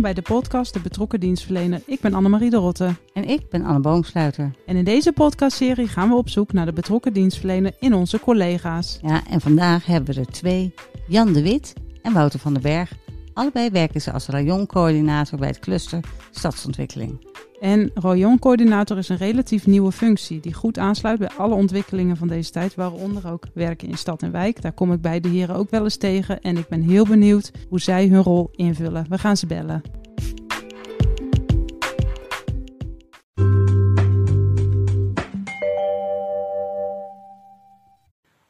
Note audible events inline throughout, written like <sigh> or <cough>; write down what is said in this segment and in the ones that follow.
Welkom bij de podcast De Betrokken Dienstverlener. Ik ben Annemarie de Rotte. En ik ben Anne Boomsluiter. En in deze podcastserie gaan we op zoek naar de betrokken dienstverlener in onze collega's. Ja, en vandaag hebben we er twee. Jan de Wit en Wouter van den Berg. Allebei werken ze als rayoncoördinator bij het cluster Stadsontwikkeling. En Royon-coördinator is een relatief nieuwe functie die goed aansluit bij alle ontwikkelingen van deze tijd, waaronder ook werken in stad en wijk. Daar kom ik bij de heren ook wel eens tegen en ik ben heel benieuwd hoe zij hun rol invullen. We gaan ze bellen.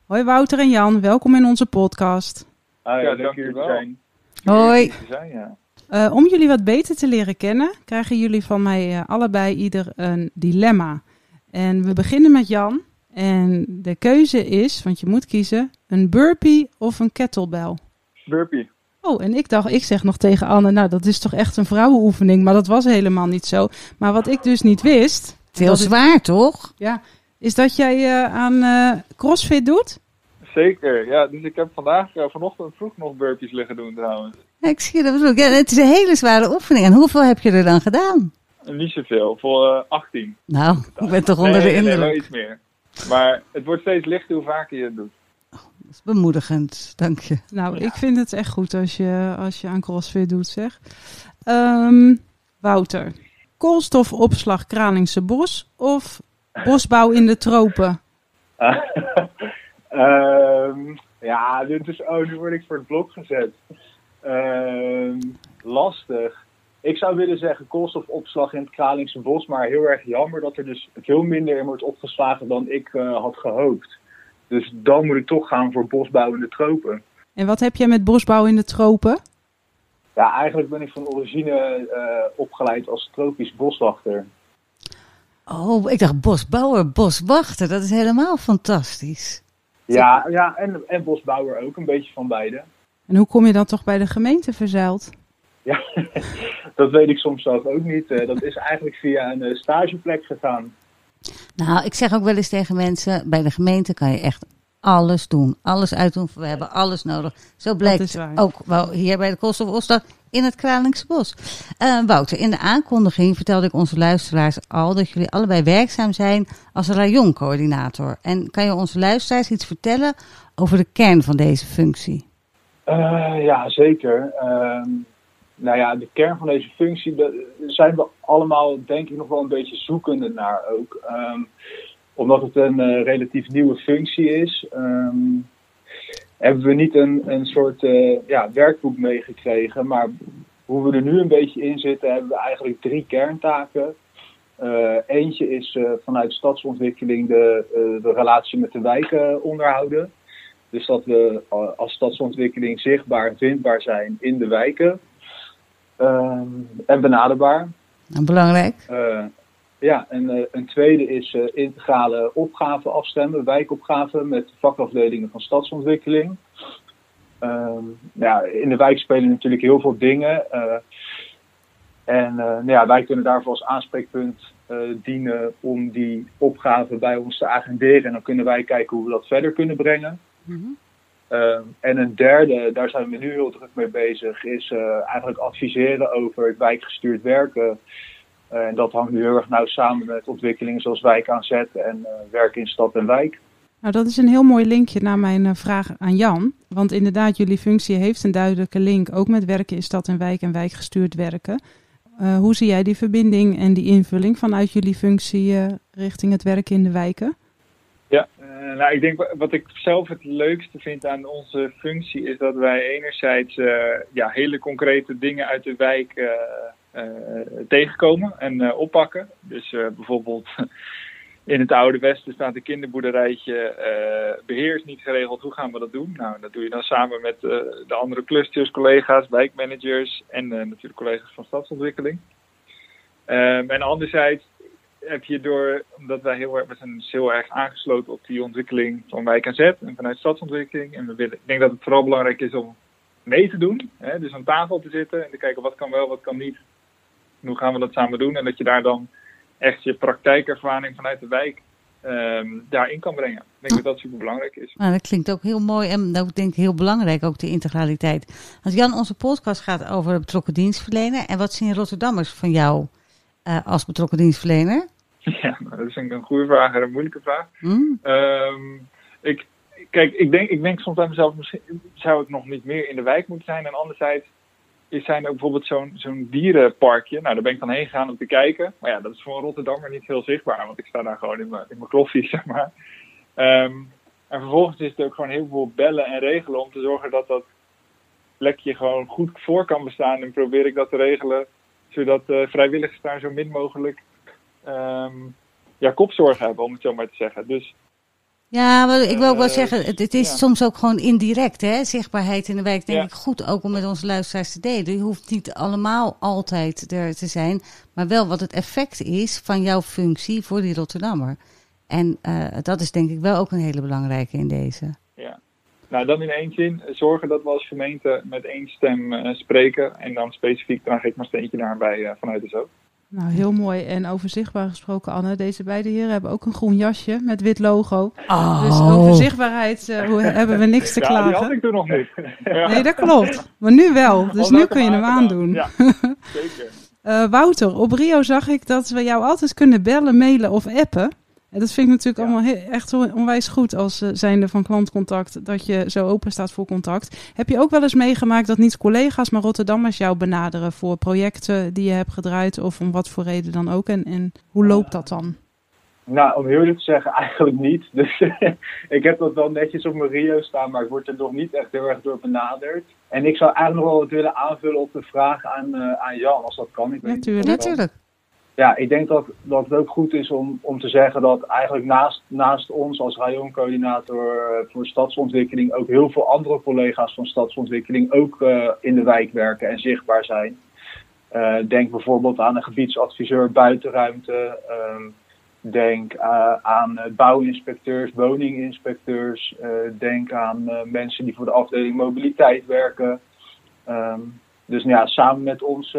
Hoi Wouter en Jan, welkom in onze podcast. Ah, ja, dank jullie wel. Hoi. Zijn, ja. Uh, om jullie wat beter te leren kennen, krijgen jullie van mij uh, allebei ieder een dilemma. En we beginnen met Jan. En de keuze is, want je moet kiezen, een burpee of een kettlebell. Burpee. Oh, en ik dacht, ik zeg nog tegen Anne, nou dat is toch echt een vrouwenoefening, maar dat was helemaal niet zo. Maar wat ik dus niet wist... Heel zwaar, ik, toch? Ja, is dat jij uh, aan crossfit doet? Zeker, ja. Dus ik heb vandaag, uh, vanochtend vroeg nog burpees liggen doen trouwens. Ja, ik zie dat ook. Ja, het is een hele zware oefening. En hoeveel heb je er dan gedaan? Niet zoveel, voor uh, 18. Nou, ik ben toch onder nee, de indruk. Nee, wel iets meer. Maar het wordt steeds lichter hoe vaker je het doet. Oh, dat is bemoedigend, dank je. Nou, ja. ik vind het echt goed als je, als je aan crossfit doet, zeg. Um, Wouter, koolstofopslag Kralingse Bos of bosbouw in de tropen? <laughs> Um, ja, dit is, oh, nu word ik voor het blok gezet. Um, lastig. Ik zou willen zeggen koolstofopslag in het Kralingse bos, maar heel erg jammer dat er dus veel minder in wordt opgeslagen dan ik uh, had gehoopt. Dus dan moet ik toch gaan voor bosbouw in de tropen. En wat heb jij met bosbouw in de tropen? Ja, eigenlijk ben ik van origine uh, opgeleid als tropisch boswachter. Oh, ik dacht bosbouwer, boswachter. Dat is helemaal fantastisch. Ja, ja en, en bosbouwer ook, een beetje van beide. En hoe kom je dan toch bij de gemeente verzeild? Ja, <laughs> dat weet ik soms zelf ook niet. Dat is eigenlijk via een stageplek gegaan. Nou, ik zeg ook wel eens tegen mensen, bij de gemeente kan je echt alles doen. Alles uitdoen, we hebben alles nodig. Zo blijkt ook wel hier bij de Koolstofopslag in het Kralingse Bos. Uh, Wouter, in de aankondiging vertelde ik onze luisteraars al dat jullie allebei werkzaam zijn als rayoncoördinator. En kan je onze luisteraars iets vertellen over de kern van deze functie? Uh, ja, zeker. Uh, nou ja, de kern van deze functie, daar zijn we allemaal denk ik nog wel een beetje zoekende naar ook. Um, omdat het een uh, relatief nieuwe functie is, um, hebben we niet een, een soort uh, ja, werkboek meegekregen. Maar hoe we er nu een beetje in zitten, hebben we eigenlijk drie kerntaken. Uh, eentje is vanuit stadsontwikkeling de, de relatie met de wijken onderhouden. Dus dat we als stadsontwikkeling zichtbaar en vindbaar zijn in de wijken. Um, en benaderbaar. En belangrijk. Ja, en uh, een tweede is uh, integrale opgaven afstemmen, wijkopgaven met vakafdelingen van stadsontwikkeling. Um, ja, in de wijk spelen natuurlijk heel veel dingen. Uh, en nou ja, wij kunnen daarvoor als aanspreekpunt dienen om die opgaven bij ons te agenderen. En dan kunnen wij kijken hoe we dat verder kunnen brengen. Mm-hmm. Uh, en een derde, daar zijn we nu heel druk mee bezig, is uh, eigenlijk adviseren over het wijkgestuurd werken. Uh, en dat hangt nu heel erg nauw samen met ontwikkelingen zoals wijk aanzetten en werken in stad en wijk. Nou, dat is een heel mooi linkje naar mijn vraag aan Jan. Want inderdaad, jullie functie heeft een duidelijke link ook met werken in stad en wijk en wijkgestuurd werken. hoe zie jij die verbinding en die invulling vanuit jullie functie richting het werken in de wijken? Ja, uh, nou, ik denk wat ik zelf het leukste vind aan onze functie is dat wij enerzijds ja, hele concrete dingen uit de wijk tegenkomen en oppakken. Dus bijvoorbeeld <laughs> in het oude Westen staat een kinderboerderijtje, uh, niet geregeld, hoe gaan we dat doen? Nou, dat doe je dan samen met de andere clusters, collega's, wijkmanagers en natuurlijk collega's van stadsontwikkeling. Um, en anderzijds heb je door, omdat wij heel erg, we zijn dus heel erg aangesloten op die ontwikkeling van wijk en zet en vanuit stadsontwikkeling. En we willen, ik denk dat het vooral belangrijk is om mee te doen, hè, dus aan tafel te zitten en te kijken wat kan wel, wat kan niet. Hoe gaan we dat samen doen en dat je daar dan echt je praktijkervaring vanuit de wijk um, daarin kan brengen. Ik denk dat dat super belangrijk is. Nou, dat klinkt ook heel mooi en ook denk ik heel belangrijk, ook de integraliteit. Als Jan, onze podcast gaat over betrokken dienstverlener. En wat zien Rotterdammers van jou uh, als betrokken dienstverlener? <laughs> Ja, nou, dat is een goede vraag en een moeilijke vraag. Hmm. Um, ik, kijk, ik denk, ik denk soms bij mezelf, misschien zou ik nog niet meer in de wijk moeten zijn. En anderzijds is zijn ook bijvoorbeeld zo'n zo'n dierenparkje. Nou, daar ben ik dan heen gegaan om te kijken. Maar ja, dat is voor een Rotterdammer niet heel zichtbaar, want ik sta daar gewoon in mijn, in mijn kloffie, <laughs> zeg maar. Um, en vervolgens is het ook gewoon heel veel bellen en regelen om te zorgen dat dat plekje gewoon goed voor kan bestaan. En probeer ik dat te regelen, zodat uh, vrijwilligers daar zo min mogelijk um, ja, kopzorgen hebben, om het zo maar te zeggen. Dus ja, maar ik wil ook wel eh, zeggen, het, is soms ook gewoon indirect, hè? Zichtbaarheid in de wijk, denk ik goed ook om met onze luisteraars te delen. Je hoeft niet allemaal altijd er te zijn, maar wel wat het effect is van jouw functie voor die Rotterdammer. En uh, dat is denk ik wel ook een hele belangrijke in deze. Ja, nou dan in één zin, zorgen dat we als gemeente met één stem uh, spreken. En dan specifiek draag ik mijn steentje daarbij uh, vanuit de zo. Nou, heel mooi en overzichtbaar gesproken, Anne. Deze beide heren hebben ook een groen jasje met wit logo. Oh. Dus over zichtbaarheid uh, hebben we niks te klagen. Ja, die had ik toen nog niet. Ja. <laughs> Nee, dat klopt. Maar nu wel. Dus nu kun je hem aandoen. Ja, <laughs> zeker. uh, Wouter, op Rio zag ik dat we jou altijd kunnen bellen, mailen of appen. En dat vind ik natuurlijk allemaal echt onwijs goed als uh, zijnde van klantcontact, dat je zo open staat voor contact. Heb je ook wel eens meegemaakt dat niet collega's, maar Rotterdammers jou benaderen voor projecten die je hebt gedraaid of om wat voor reden dan ook? En, en hoe loopt dat dan? Nou, om heel eerlijk te zeggen, <laughs> eigenlijk niet. Dus <laughs> ik heb dat wel netjes op mijn Rio staan, maar ik word er nog niet echt heel erg door benaderd. En ik zou eigenlijk nog wel wat willen aanvullen op de vraag aan, uh, aan Jan, als dat kan. Ik natuurlijk. natuurlijk ja, ik denk dat, dat het ook goed is om, om te zeggen dat eigenlijk naast, naast ons als rayoncoördinator eh, voor stadsontwikkeling ook heel veel andere collega's van stadsontwikkeling ook uh, in de wijk werken en zichtbaar zijn. Uh, denk bijvoorbeeld aan een gebiedsadviseur buitenruimte. Um, denk aan bouwinspecteurs, woninginspecteurs. denk aan mensen die voor de afdeling mobiliteit werken. Um, dus nou ja, samen met ons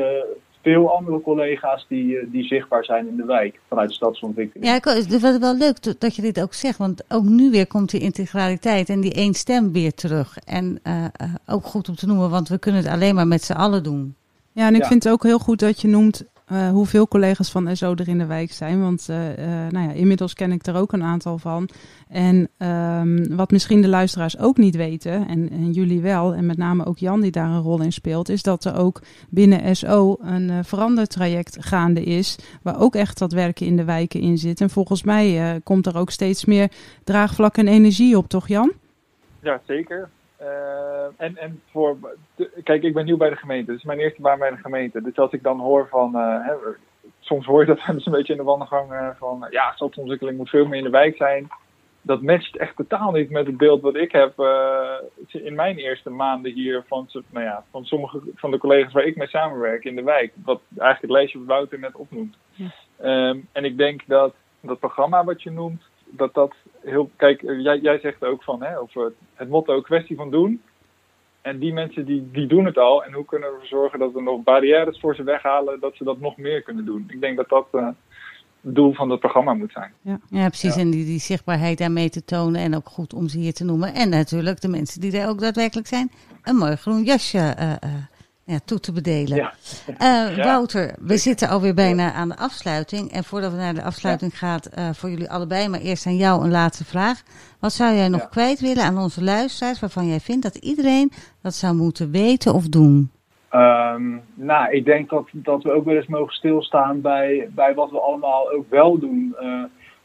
veel andere collega's die, eh, die zichtbaar zijn in de wijk vanuit de stadsontwikkeling. Ja, het is wel leuk dat je dit ook zegt, want ook nu weer komt die integraliteit en die één stem weer terug. En uh, ook goed om te noemen, want we kunnen het alleen maar met z'n allen doen. Ja, en ik vind het ook heel goed dat je noemt uh, hoeveel collega's van SO er in de wijk zijn. Want uh, uh, nou ja, inmiddels ken ik er ook een aantal van. En um, wat misschien de luisteraars ook niet weten, en, en, jullie wel, en met name ook Jan die daar een rol in speelt, is dat er ook binnen SO een verandertraject gaande is, waar ook echt dat werken in de wijken in zit. En volgens mij komt er ook steeds meer draagvlak en energie op, toch Jan? Ja, zeker. Uh, en, en voor, kijk, ik ben nieuw bij de gemeente. Dit is mijn eerste baan bij de gemeente. Dus als ik dan hoor van, uh, hè, soms hoor je dat <laughs> dus een beetje in de wandelgang uh, van, ja, stadsontwikkeling moet veel meer in de wijk zijn. Dat matcht echt totaal niet met het beeld wat ik heb in mijn eerste maanden hier van, nou ja, van sommige van de collega's waar ik mee samenwerk in de wijk. Wat eigenlijk het lijstje wat Wouter net opnoemt. Ja. Um, en ik denk dat dat programma wat je noemt, dat dat heel. Kijk, jij, jij zegt ook van hè, over het motto kwestie van doen. En die mensen die, die doen het al. En hoe kunnen we zorgen dat we nog barrières voor ze weghalen, dat ze dat nog meer kunnen doen? Ik denk dat dat uh, het doel van het programma moet zijn. Ja, ja precies. En die, die zichtbaarheid daarmee te tonen en ook goed om ze hier te noemen. En natuurlijk de mensen die er ook daadwerkelijk zijn, een mooi groen jasje uh, uh, ja, toe te bedelen. Ja. Uh, Wouter, we zitten alweer bijna aan de afsluiting. En voordat we naar de afsluiting gaan, uh, voor jullie allebei, maar eerst aan jou een laatste vraag. Wat zou jij nog kwijt willen aan onze luisteraars waarvan jij vindt dat iedereen dat zou moeten weten of doen? Um, nou, ik denk dat, dat we ook wel eens mogen stilstaan bij, bij wat we allemaal ook wel doen. Uh,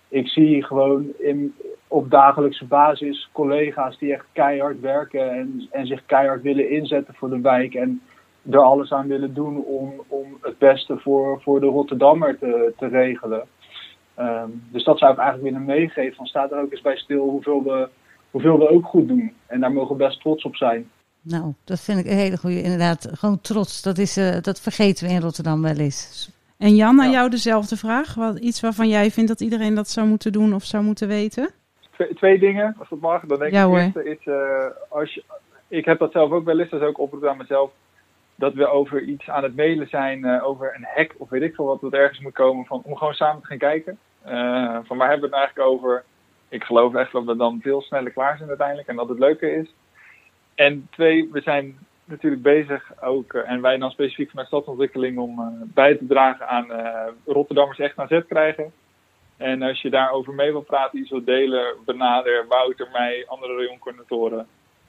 ik zie gewoon in, op dagelijkse basis collega's die echt keihard werken en, en zich keihard willen inzetten voor de wijk. En er alles aan willen doen om, om het beste voor, voor de Rotterdammer te, te regelen. Ehm, dus dat zou ik eigenlijk willen meegeven. Van staat er ook eens bij stil hoeveel we, hoeveel we ook goed doen. En daar mogen we best trots op zijn. Nou, dat vind ik een hele goede. Inderdaad, gewoon trots. Dat, is, uh, dat vergeten we in Rotterdam wel eens. En Jan, aan jou dezelfde vraag. Wat, iets waarvan jij vindt dat iedereen dat zou moeten doen of zou moeten weten? Twee, twee dingen, als dat mag. Dan denk ja, ik het eerste is, uh, als je, ik heb dat zelf ook wel eens, dat is ook oproep aan mezelf, dat we over iets aan het mailen zijn, uh, over een hack of weet ik veel wat, dat ergens moet komen, van, om gewoon samen te gaan kijken. Uh, van waar hebben we het eigenlijk over? Ik geloof echt dat we dan veel sneller klaar zijn uiteindelijk en dat het leuker is. En twee, we zijn natuurlijk bezig ook, uh, en wij dan specifiek vanuit stadsontwikkeling, om bij te dragen aan Rotterdammers echt naar zet krijgen. En als je daarover mee wil praten, iets wil delen, benader Wouter, mij, andere rayoncoördinatoren.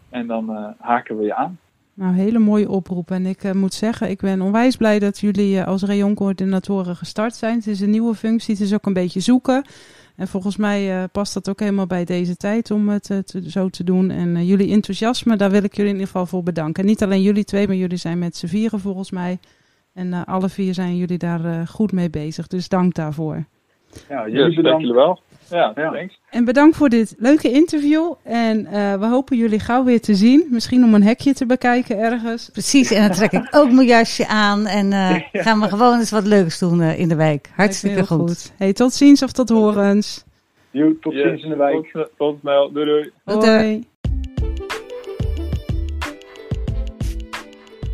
En dan haken we je aan. Nou, hele mooie oproep. En ik moet zeggen, ik ben onwijs blij dat jullie als rayoncoördinatoren gestart zijn. Het is een nieuwe functie, het is ook een beetje zoeken. En volgens mij uh, past dat ook helemaal bij deze tijd om het uh, te, zo te doen. En uh, jullie enthousiasme, daar wil ik jullie in ieder geval voor bedanken. En niet alleen jullie twee, maar jullie zijn met z'n vieren volgens mij. En alle vier zijn jullie daar goed mee bezig. Dus dank daarvoor. Ja, jullie yes, bedankt. jullie wel. Ja, ja, thanks. En bedankt voor dit leuke interview. En we hopen jullie gauw weer te zien. Misschien om een hekje te bekijken ergens. Precies, en dan trek ik ook mijn jasje aan. En <laughs> gaan we gewoon eens wat leuks doen in de wijk. Hartstikke goed. goed. Hey, tot ziens of tot horens. Jo, tot yes. ziens in de wijk. Tot, tot snel. Doei doei. Hoi.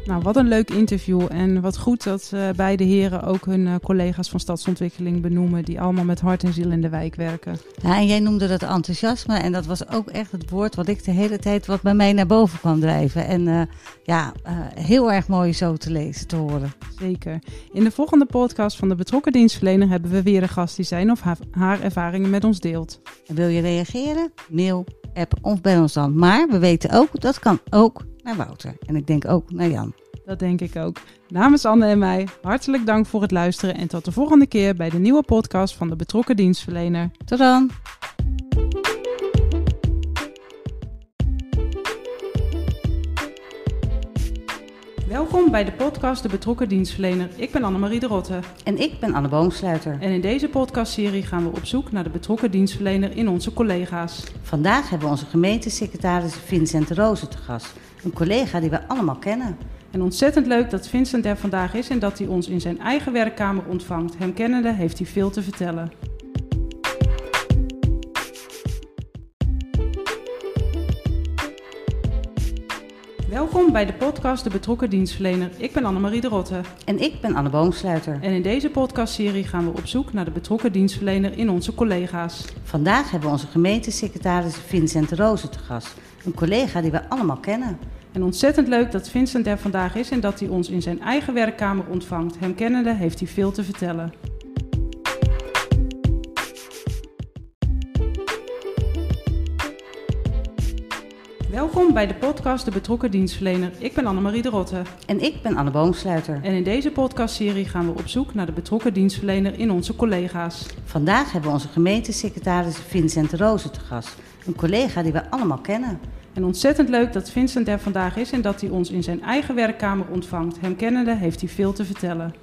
Nou, wat een leuk interview. En wat goed dat uh, beide heren ook hun uh, collega's van stadsontwikkeling benoemen. Die allemaal met hart en ziel in de wijk werken. Ja, en jij noemde dat enthousiasme. En dat was ook echt het woord wat ik de hele tijd wat bij mij naar boven kwam drijven. En uh, ja, heel erg mooi zo te lezen, te horen. Zeker. In de volgende podcast van de betrokken dienstverlener hebben we weer een gast die zijn of haar, haar ervaringen met ons deelt. En wil je reageren? Mail, app of bel ons dan. Maar we weten ook, dat kan ook naar Wouter. En ik denk ook naar Jan. Dat denk ik ook. Namens Anne en mij, hartelijk dank voor het luisteren en tot de volgende keer bij de nieuwe podcast van de betrokken dienstverlener. Tot dan! Welkom bij de podcast De Betrokken Dienstverlener. Ik ben Annemarie de Rotte. En ik ben Anne Boomsluiter. En in deze podcastserie gaan we op zoek naar de betrokken dienstverlener in onze collega's. Vandaag hebben we onze gemeentesecretaris Vincent Rozen te gast. Een collega die we allemaal kennen. En ontzettend leuk dat Vincent er vandaag is en dat hij ons in zijn eigen werkkamer ontvangt. Hem kennende heeft hij veel te vertellen. Welkom bij de podcast De Betrokken Dienstverlener. Ik ben Annemarie de Rotte. En ik ben Anne Boomsluiter. En in deze podcastserie gaan we op zoek naar de betrokken dienstverlener in onze collega's. Vandaag hebben we onze gemeentesecretaris Vincent Rozen te gast. Een collega die we allemaal kennen. En ontzettend leuk dat Vincent er vandaag is en dat hij ons in zijn eigen werkkamer ontvangt. Hem kennende heeft hij veel te vertellen. Welkom bij de podcast De Betrokken Dienstverlener. Ik ben Annemarie de Rotte. En ik ben Anne Boomsluiter. En in deze podcastserie gaan we op zoek naar de betrokken dienstverlener in onze collega's. Vandaag hebben we onze gemeentesecretaris Vincent Rozen te gast. Een collega die we allemaal kennen. En ontzettend leuk dat Vincent er vandaag is en dat hij ons in zijn eigen werkkamer ontvangt. Hem kennende heeft hij veel te vertellen.